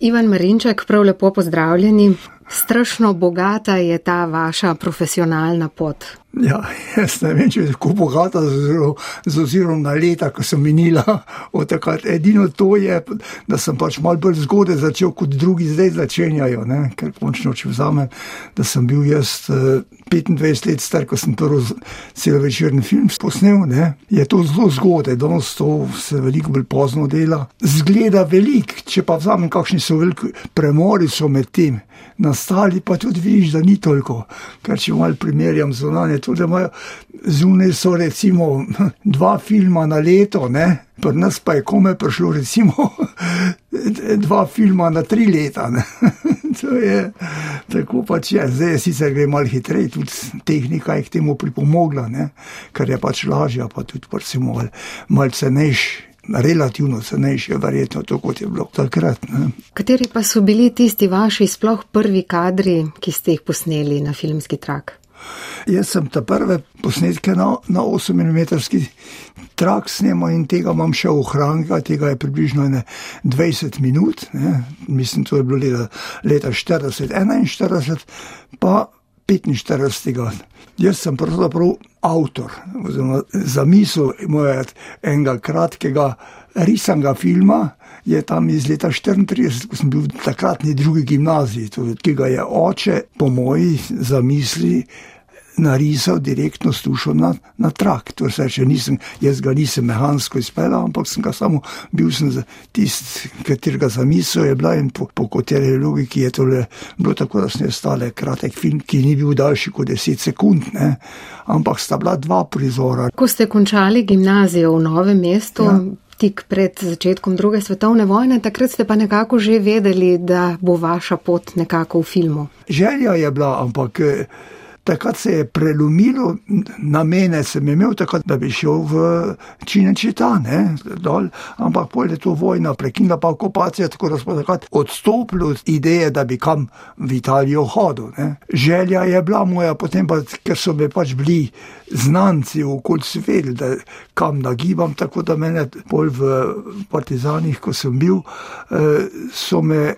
Ivan Marinček, prav lepo pozdravljeni. Strašno bogata je ta vaša profesionalna pot. Ja, jaz ne vem, če je tako bogata, z ozirom na leta, ko sem minila od takrat. Edino to je, da sem pač malo bolj zgodaj začel, kot drugi zdaj začenjajo. Ne? Ker končno, če vzamem, da sem bil jaz 25 eh, let star, ko sem prvi celovečerni film posnel, ne? je to zelo zgodaj, danes to se veliko bolj pozno dela. Zgleda velik, če pa vzamem, kakšni so veliki premori so med tem nastali, pa tudi vidiš, da ni toliko. Ker če malo primerjam zunanje, tudi imajo zunaj so recimo dva filma na leto, ne? pri nas pa je kome prišlo recimo dva filma na tri leta. to je tako pač je. Zdaj je sicer gre malo hitreje, tudi tehnika je k temu pripomogla, ne? ker je pač lažja, pa tudi pač malo mal cenejši relativno cenejše, verjetno to, kot je bilo takrat. Ne. Kateri pa so bili tisti vaši sploh prvi kadri, ki ste jih posneli na filmski trak? Jaz sem ta prve posnetke na, na 8 mm trak snemal in tega imam še v hranki, tega je približno 20 minut, ne. mislim, to je bilo leta, leta 40, 41, pa 45. Jaz sem pravzaprav avtor, oziroma zamisel mojega enega kratkega risanega filma. Je tam iz leta 34, ko sem bil takratni drugi gimnaziji, ki ga je oče, po moji zamisli, narisal direktno stušo na, na trak. To se reče, nisem, jaz ga nisem mehansko izpeljal, ampak sem ga samo bil sem tisti, katerega zamisel je bila in po, po kateri logiki je to bilo tako, da sem stale kratek film, ki ni bil daljši kot 10 sekund, ne? ampak sta bila dva prizora. Ko ste končali gimnazijo v novem mestu. Ja. Tik pred začetkom druge svetovne vojne, takrat ste pa nekako že vedeli, da bo vaša pot nekako v filmu. Želja je bila, ampak takrat se je prelomilo, na mene sem imel takrat, da bi šel v Činečita, ne, dol, ampak pol je to vojna prekinila, pa okupacija, tako da smo takrat odstopili od ideje, da bi kam v Italijo hodil. Ne. Želja je bila moja, potem pa, ker so me pač bili znanci v okolici vedeli, da kam nagibam, tako da mene pol v partizanih, ko sem bil, eh, so me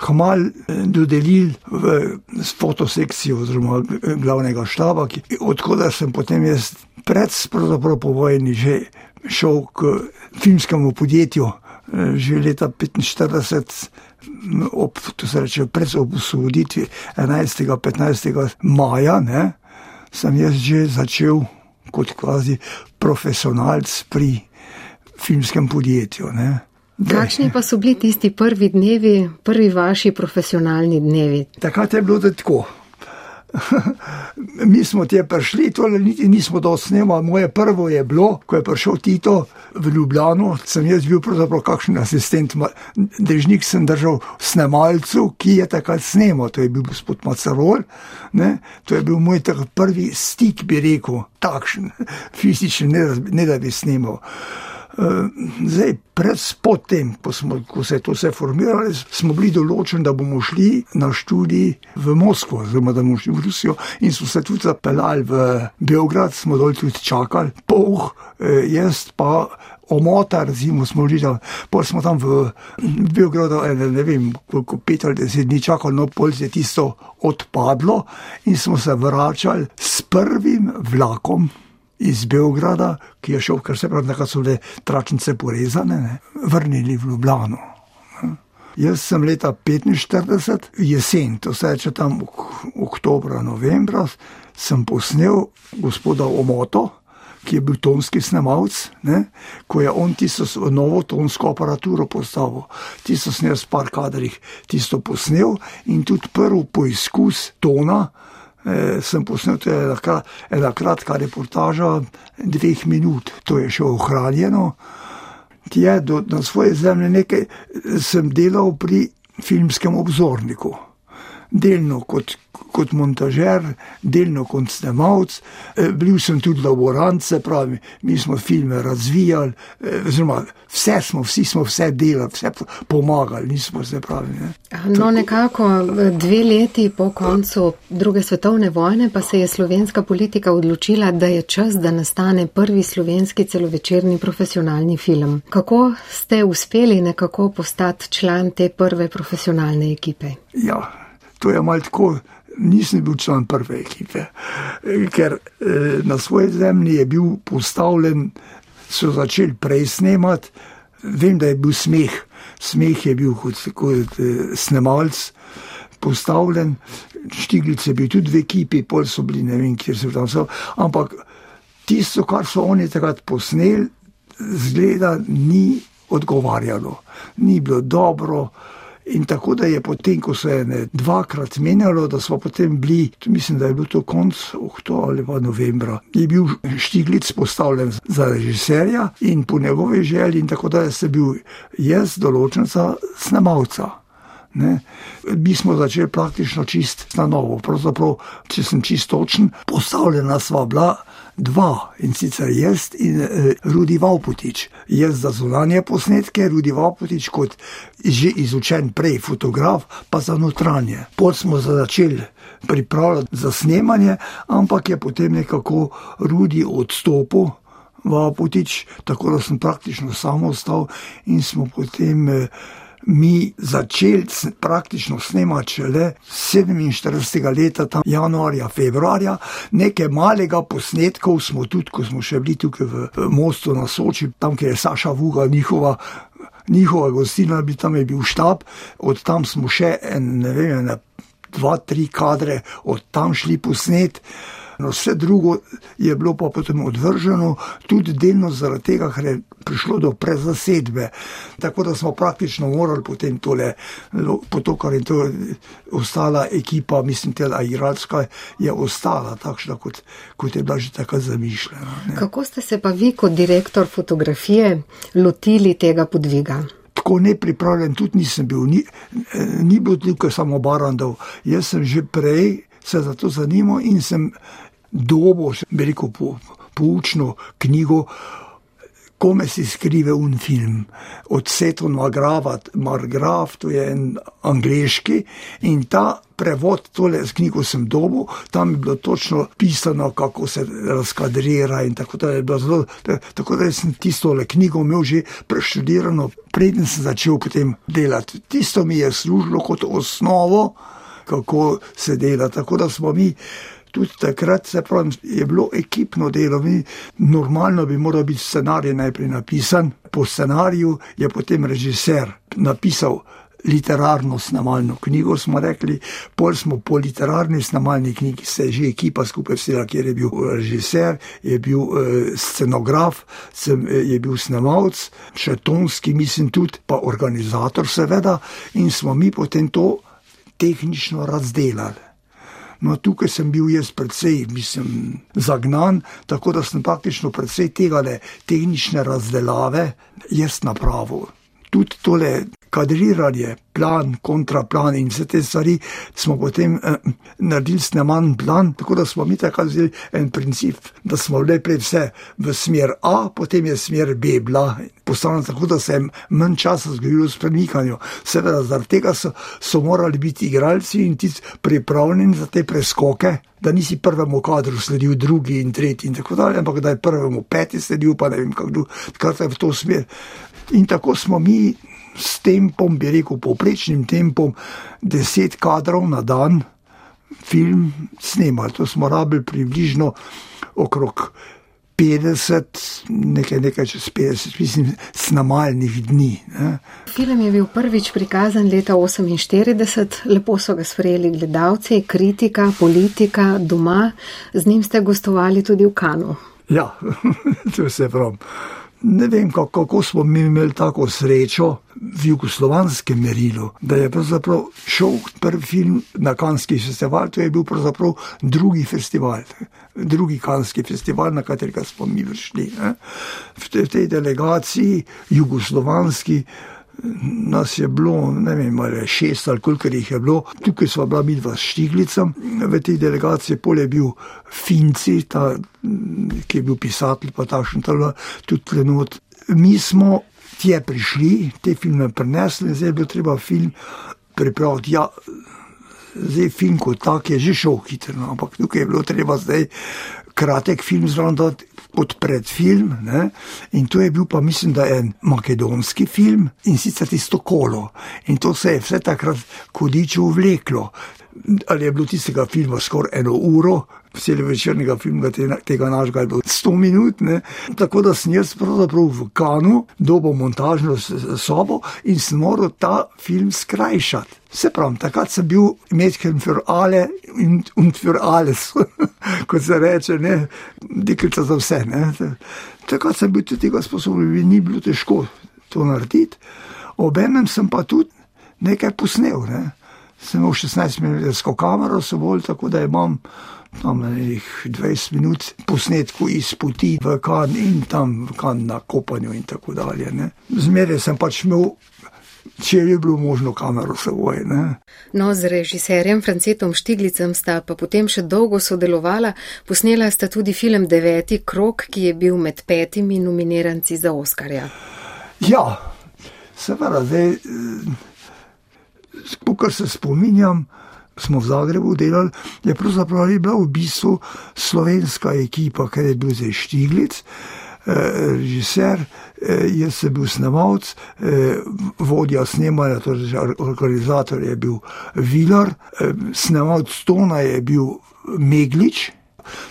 Hmal eh, dodelili v fotosekcijo oziroma eh, glavnega štaba, odkuda sem potem jaz pred pravzaprav po vojni že šel k filmskemu podjetju, eh, že leta 45. Ob, to se reče, pred osvoboditvijo 11. in 15. maja, ne, sem jaz že začel kot kvazi profesionalc pri filmskem podjetju. Ne. Kakšni pa so bili tisti prvi dnevi, prvi vaši profesionalni dnevi? Takrat je bilo tako. Mi smo tja prišli, tole niti nismo do snema. Moje prvo je bilo, ko je prišel Tito v Ljubljano, sem jaz bil pravzaprav kakšen asistent, držnik sem držal snemalcu, ki je takrat snemal, to je bil gospod Macarol. Ne? To je bil moj prvi stik, bi rekel, takšen, fizičen, ne, ne da bi snemal. Eh, zdaj, pred tem, ko, smo, ko se je to vse formiralo, smo bili določeni, da bomo šli na študij v Moskvo, oziroma da bomo šli v Rusijo, in smo se tudi zapeljali v Beograd, smo dol tudi čakali, poh, eh, jaz pa. Omota, recimo, smo že tam, pol smo tam v, Beogradu, ne vem, koliko pet ali deset dni čakali, no, pol je tisto odpadlo in smo se vračali s prvim vlakom iz Beograda, ki je šel, ker se pravi, da so bile tračnice porezane, ne, vrnili v Ljubljano. Jaz sem leta 45, jesen, to se reče tam oktober, novembra, sem posnel gospoda Omoto, ki je bil tonski snemalec, ne, ko je on tisto novo tonsko aparaturo postavil. Tisto sem jaz par kadrih tisto posnel in tudi prvi poizkus tona, sem posnel ena, ena kratka reportaža, dveh minut, to je še ohranjeno. Tje, do, na svoje zemlje nekaj sem delal pri filmskem obzorniku. Delno kot, kot montažer, delno kot snemalc. Eh, bil sem tudi laborant, se pravi, mi smo filme razvijali, eh, oziroma vse smo, vsi smo vse delali, vse pomagali, nismo se pravi. Ne. No, nekako dve leti po koncu druge svetovne vojne pa se je slovenska politika odločila, da je čas, da nastane prvi slovenski celovečerni profesionalni film. Kako ste uspeli nekako postati član te prve profesionalne ekipe? Ja, to je malo tako. Nisem bil član prve ekipe, ker eh, na svoji zemlji je bil postavljen, so začeli prej snemati. Vem, da je bil smeh, smeh je bil kot, kot eh, snemalec postavljen, štiglice je bil tudi v ekipi, pol so bili, ne vem, kjer so tam so. Ampak tisto, kar so oni takrat posneli, zgleda, ni odgovarjalo, ni bilo dobro. In tako da je potem, ko se je ne dvakrat menjalo, da smo potem bili, mislim, da je bilo to konc oktobra ali pa novembra, je bil Štiglic postavljen za režiserja in po njegovi želji, in tako da sem bil jaz določen za snemalca. Ne. Mi smo začeli praktično čist na novo. Pravzaprav, če sem čist točen, postavljena sva bila dva in sicer jaz in uh, Rudi Vaupotič. Jaz za zunanje posnetke, Rudi Vaupotič kot že izučen prej fotograf, pa za notranje. Pot smo začeli pripravljati za snemanje, ampak je potem nekako Rudi odstopil. Vaupotič, tako da sem praktično samo ostal in smo potem uh, mi začeli praktično snemati šele 47. leta, tam januarja, februarja, nekaj malega posnetkov smo tudi, ko smo še bili tukaj v Mostu na Soči, tam, kjer je Saša Vuga, njihova. Njihova gostilna tam je bil štab, od tam smo še en, ne vem, ne, dva, tri kadre, od tam šli posnet. No, vse drugo je bilo pa potem odvrženo, tudi delno zaradi tega, ker je prišlo do prezasedbe. Tako da smo praktično morali potem tole, po to, kar je to ostala ekipa, mislim, da je igralska, je ostala takšna, kot, kot je bila že takrat zamišljena. Ne. Kako ste se pa vi, kot direktor fotografije, lotili tega podviga? Tako nepripravljen tudi nisem bil, ni, ni bil tukaj samo barandov. Jaz sem že prej se za to zanimal in sem dobo, veliko po, poučno knjigo, kome si skrive un film. Od Seton Magravat, Margraf, to je en angliški in ta prevod tole z knjigo sem dobil, tam je bilo točno pisano, kako se razkadrira in tako da je bilo zelo, tako da sem tisto le knjigo imel že preštudirano, preden sem začel potem delati. Tisto mi je služilo kot osnovo, kako se dela, tako da smo mi tudi takrat se pravi, je bilo ekipno delo. Mi, normalno bi moral biti scenarij najprej napisan, po scenariju je potem režiser napisal. Literarno snemalno knjigo smo rekli, pol smo po literarni snemalni knjigi se je že ekipa skupaj vsela, kjer je bil režiser, je bil eh, scenograf, sem, eh, je bil snemalc, še tonski, mislim tudi, pa organizator seveda in smo mi potem to tehnično razdelali. No, tukaj sem bil jaz precej, mislim, zagnan, tako da sem praktično precej tega le tehnične razdelave jaz napravil. Tudi tole kadriranje, plan, kontraplan in vse te stvari smo potem eh, naredili sneman plan, tako da smo mi tako vzeli en princip, da smo lepi vse v smer A, potem je smer B bila postavljena tako, da se je manj časa zgodilo s premikanjem. Seveda, zaradi tega so, so morali biti igralci in ti pripravljeni za te preskoke. Da nisi prvemu kadru sledil, drugi in tretji, in tako dalje, ampak da je prvemu peti sledil, pa ne vem, kako je v to smer. In tako smo mi s tempom, bi rekel, poprečnim tempom, deset kadrov na dan, film snemali. To smo rabili približno okrog 50, nekaj, nekaj čez 50, mislim, snamalnih dni. Ne. Film je bil prvič prikazan leta 1948, lepo so ga sprejeli gledalci, kritika, politika, doma, z njim ste gostovali tudi v Kanu. Ja, to se pravi. Ne vem, kako smo mi imeli tako srečo v jugoslovanskem merilu, da je šel prvi film na Kanski festival, to je bil pravzaprav drugi festival, drugi Kanski festival, na katerega smo mi prišli. V tej delegaciji, jugoslovanski, nas je bilo, ne vem, ali šest ali koliko jih je bilo, tukaj smo bila mi dva štiglica, v tej delegaciji pol je bil Finci, ta, ki je bil pisatelj, pa takšen talo, tudi trenut. Mi smo tje prišli, te filme prenesli, zdaj je bilo treba film pripraviti. Ja, zdaj film kot tak je že šel hitro, no, ampak tukaj je bilo treba zdaj kratek film zraven dati kot predfilm. Ne? In to je bil pa, mislim, da en makedonski film in sicer tisto kolo. In to se je vse takrat kodiče vleklo. Ali je bilo tistega filma skoraj eno uro, vse večernega filma, tega našega je bilo 100 minut. Ne? Tako da sem jaz pravzaprav v Kanu dobo montažno sobo in sem moral ta film skrajšati. Se pravi, takrat sem bil Mädchen für alle in, und für alles, kot se reče, ne, deklica za vse. Ne. Takrat sem bil tudi tega sposoben, ni bilo težko to narediti. Obenem sem pa tudi nekaj posnel. Ne. Sem imel 16 minut kamero, so bolj tako, da imam tam nekaj 20 minut posnetku iz poti v kan in tam v kan na kopanju in tako dalje. Zmeraj sem pač imel če je bilo možno kamero seboj. No, z režiserjem Francetom Štiglicem sta pa potem še dolgo sodelovala, posnela sta tudi film Deveti krok, ki je bil med petimi nominiranci za Oskarja. Ja, seveda, zdaj, kar se spominjam, smo v Zagrebu delali, je pravzaprav bila v bistvu slovenska ekipa, ker je bil zdaj Štiglic. Eh, režiser, eh, jaz sem bil snemalec, eh, vodja snemanja, torej organizator je bil Vilar, snemalec Tona je bil Meglič,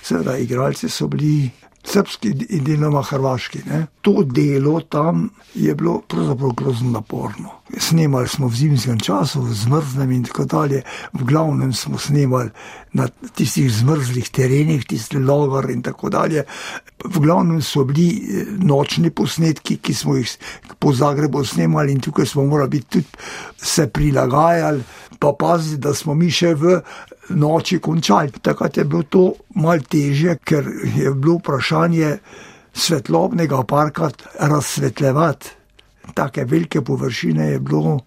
seveda igralci so bili srpski in deloma hrvaški. Ne. To delo tam je bilo pravzaprav grozno naporno. Snemali smo v zimskem času, v zmrznem in tako dalje, v glavnem smo snemali na tistih zmrzlih terenih, tiste logar in tako dalje. V glavnem so bili eh, nočni posnetki, ki smo jih po Zagrebu snemali in tukaj smo morali biti tudi se prilagajali, pa paziti, da smo mi še v noči končali. Takrat je bilo to malce teže, ker je bilo vprašanje svetlobnega parka razsvetljevati. Take velike površine je bilo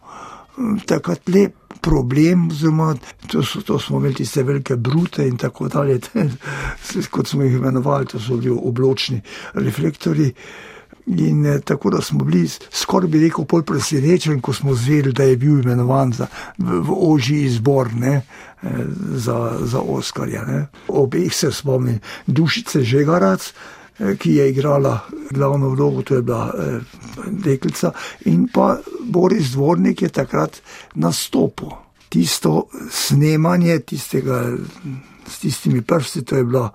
takrat lep problem, zelo to, to smo imeli tiste velike brute in tako dalje, kot smo jih imenovali, to so bili obločni reflektori. In eh, tako da smo bili skoraj bi rekel pol presenečen, ko smo zvedeli, da je bil imenovan za, v, v ožji izbor ne, eh, za, za Oskarja. Ne. Obeh se spomnim, Dušice Žegarac, eh, ki je igrala glavno vlogo, to je bila deklica, in pa Boris Dvornik je takrat nastopil. Tisto snemanje tistega s tistimi prsti, to je bilo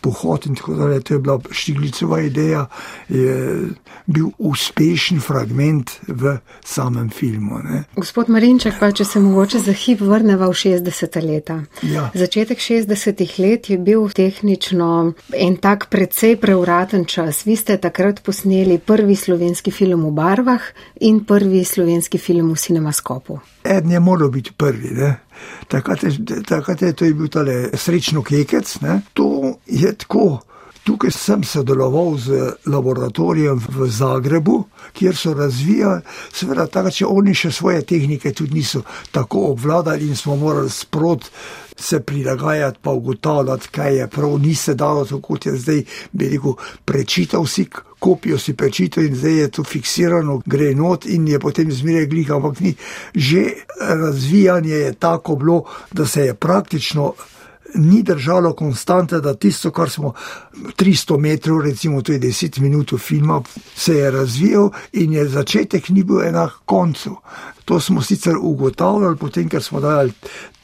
pohod in tako dalje. To je bila Štiglicova ideja, je bil uspešen fragment v samem filmu. Ne. Gospod Marinček, pa če se mogoče za hip vrneva v 60. leta. Ja. Začetek 60. let je bil tehnično en tak precej preuraten čas. Vi ste takrat posneli prvi slovenski film v barvah in prvi slovenski film v cinemaskopu. En je moral biti prvi. Ne? Takrat je, takrat je to je bil tale srečno kekec. Ne? To je tako. Tukaj sem sodeloval z laboratorijem v Zagrebu, kjer so razvijali, seveda, tako če oni še svoje tehnike tudi niso tako obvladali in smo morali sprot se prilagajati, pa ugotavljati, kaj je prav, ni se dalo tako, kot je zdaj, bi rekel, prečital si, kopijo si prečital in zdaj je to fiksirano, gre not in je potem zmeraj glih, ampak ni. Že razvijanje je tako bilo, da se je praktično ni držalo konstante, da tisto, kar smo 300 metrov, recimo to je 10 minut filma, se je razvijal in je začetek ni bil enak koncu. To smo sicer ugotavljali, potem, ker smo dajali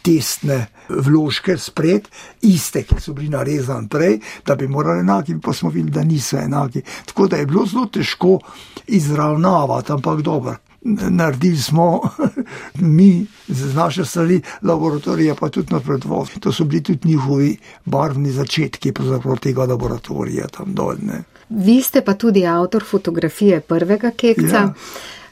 testne vložke spred, iste, ki so bili narezani prej, da bi morali enaki, pa smo videli, da niso enaki. Tako da je bilo zelo težko izravnavati, ampak dobro naredili smo mi z naše strani, laboratorija pa tudi napredoval. To so bili tudi njihovi barvni začetki tega laboratorija tam dolne. Vi ste pa tudi avtor fotografije prvega kekca. Ja.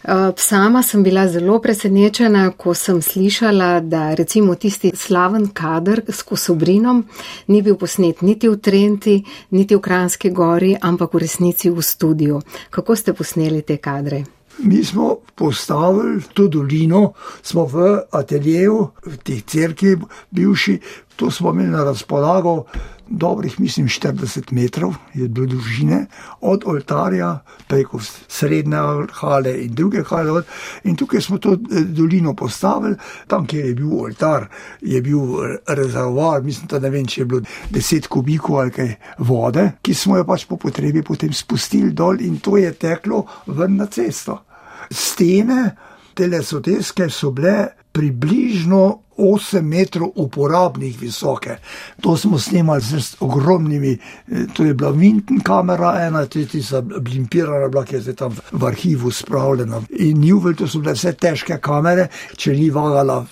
Uh, sama sem bila zelo presenečena, ko sem slišala, da recimo tisti slaven kader s kosobrinom ni bil posnet niti v Trenti, niti v Kranski gori, ampak v resnici v studiu. Kako ste posneli te kadre? Mi smo postavili to dolino, smo v ateljeju, v teh crkvi, bivši, to smo imeli na razpolago. Dobrih, mislim, 40 metrov je bilo dolžine, od oltarja preko srednje hale in druge hale. In tukaj smo to eh, dolino postavili, tam, kjer je bil oltar, je bil rezervoar, mislim, da ne vem, če je bilo 10 kubikov ali kaj vode, ki smo jo pač po potrebi potem spustili dol in to je teklo ven na cesto stene telesoteske so bile približno 8 metrov uporabnih visoke. To smo snemali z ogromnimi, eh, to je bila Vinten kamera, ena tudi za blimpirana, bila, ki je zdaj tam v arhivu spravljena. In Newell, to so bile vse težke kamere, če ni vagala.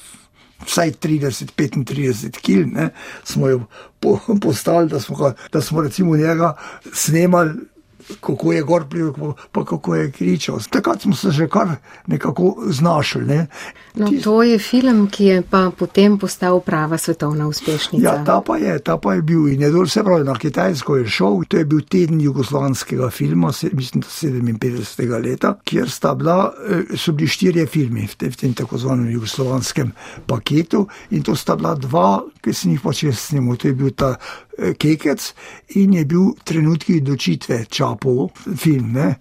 Vsaj 30-35 km smo jo po, postali, da smo, da smo recimo njega snemali kako je gor plival, pa kako je kričal. Takrat smo se že kar nekako znašli. Ne. No, to je film, ki je pa potem postal prava svetovna uspešnica. Ja, ta pa je, ta pa je bil in je dol, se pravi, na Kitajsko je šel. To je bil teden jugoslovanskega filma, mislim, da 57. leta, kjer sta bila, eh, so bili štirje filmi v, te, v tem tako zvanem jugoslovanskem paketu in to sta bila dva, ki sem jih pač jaz snimal. To je bil ta kekec in je bil trenutki odločitve čapov, film, ne?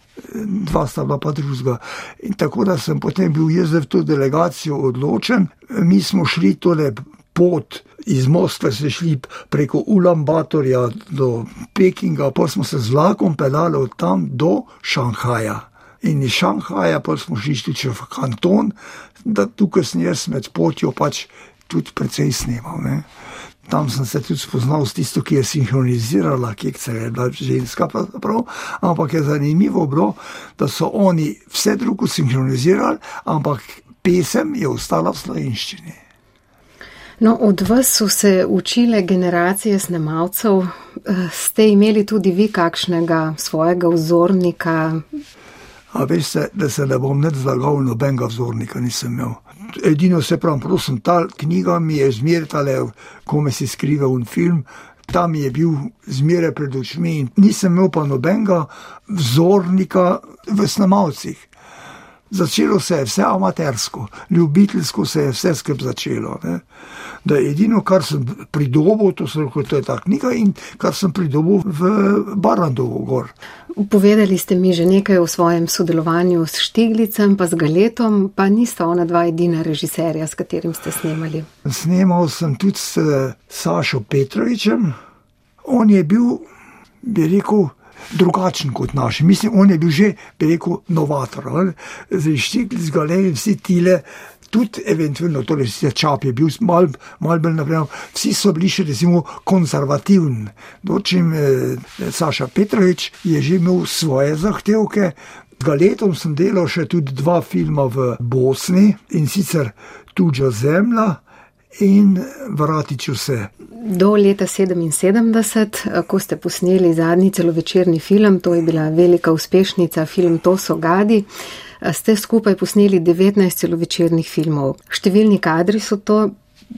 dva sta bila pa druga. In tako da sem potem bil jaz v to delegacijo odločen, mi smo šli tole. Pot iz Moskve se šli preko Ulambatorja do Pekinga, pa smo se z vlakom pelali od tam do Šanghaja. In iz Šanghaja pa smo šli tudi v Kanton, da tukaj sem jaz med potjo pač tudi precej snimal. Ne. Tam sem se tudi spoznal s tisto, ki je sinhronizirala, ki je bila ženska, prav, ampak je zanimivo bilo, da so oni vse drugo sinhronizirali, ampak pesem je ostala v slovenščini. No, od vas so se učile generacije snemalcev, eh, ste imeli tudi vi kakšnega svojega vzornika? A veste, da se ne bom ne zlagal, nobenega vzornika nisem imel edino se pravi, prosim, ta knjiga mi je zmerjala, ko me si skrival v film. Tam je bil zmeraj pred očmi in nisem imel pa nobenega vzornika v snemalcih. Začelo se je vse amatersko, ljubiteljsko se je vse skrb začelo. Ne? Da je edino, kar sem pridobil, to, so, to je ta knjiga in kar sem pridobil v Barandovu gor. Povedali ste mi že nekaj o svojem sodelovanju s Štiglicem, pa z Galetom, pa nista ona dva edina režiserja, s katerim ste snemali. Snemal sem tudi s Sašo Petrovičem. On je bil, bi rekel, drugačen kot naši. Mislim, on je bil že, bi rekel, novator. Zdaj Štiglic, Galet, vsi tile tudi eventualno, torej se čap je bil mal, mal bolj naprej, vsi so bili še recimo konzervativni. Dočim eh, Saša Petrovič je že imel svoje zahtevke. Galetom sem delal še tudi dva filma v Bosni in sicer Tuđa zemlja in Vratiču se. Do leta 77, ko ste posneli zadnji celovečerni film, to je bila velika uspešnica, film To so gadi ste skupaj posneli 19 celovečernih filmov. Številni kadri so to.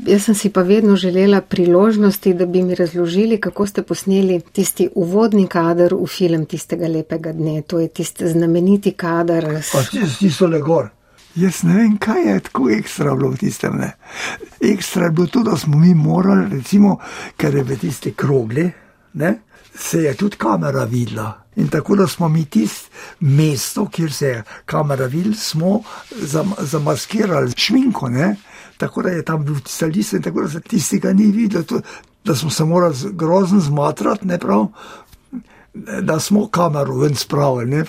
Jaz sem si pa vedno želela priložnosti, da bi mi razložili, kako ste posneli tisti uvodni kader v film tistega lepega dne. To je tisti znameniti kader. Ti so le gor. Jaz ne vem, kaj je tako ekstra bilo v tistem. Ne. Ekstra je bilo to, da smo mi morali, recimo, ker je v tisti krogli, ne, se je tudi kamera videla. In tako da smo mi tisto mesto, kjer se je kamera videla, smo zam, zamaskirali šminko, ne? tako da je tam bil tisti list in tako da se tistega ni videl, to, da smo se morali grozno zmatrati, ne prav. Da smo kamero ven spravili.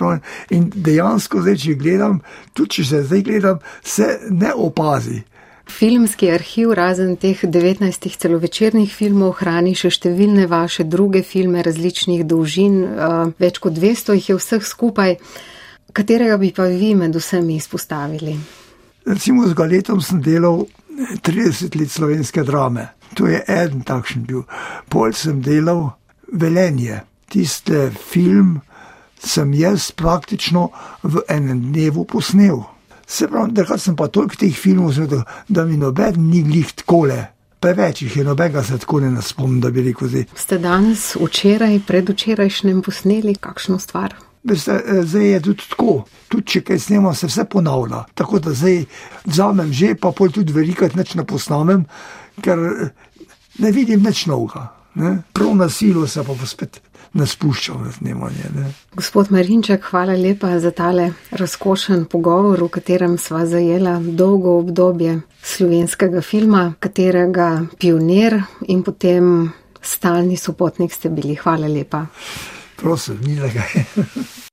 In dejansko, zdaj, če gledam, tudi če se zdaj gledam, se ne opazi. Filmski arhiv, razen teh 19 celovečernih filmov, hrani še številne vaše druge filme različnih dolžin, več kot 200 jih je vseh skupaj. Katerega bi pa vi med vsemi izpostavili? Recimo z Galetom sem delal 30 let slovenske drame. To je en takšen bil. Pol sem delal Velenje. Tiste film sem jaz praktično v enem dnevu posnel. Se pravi, da sem pa toliko teh filmov zvedel, da mi noben ni glih takole. Preveč jih je, nobenega se tako ne spomnim, da bi rekel zdaj. Ste danes, včeraj, predvčerajšnjem posneli kakšno stvar? Veste, eh, zdaj je tudi tako. Tudi če kaj snemam, se vse ponavlja. Tako da zdaj vzamem že, pa pol tudi velikrat neč ne posnamem, ker eh, ne vidim nič novega. Prav na silo se pa spet ne spuščam v snemanje. Ne. Gospod Marinček, hvala lepa za tale razkošen pogovor, v katerem sva zajela dolgo obdobje slovenskega filma, katerega pionir in potem stalni sopotnik ste bili. Hvala lepa. Prosim, ni le kaj.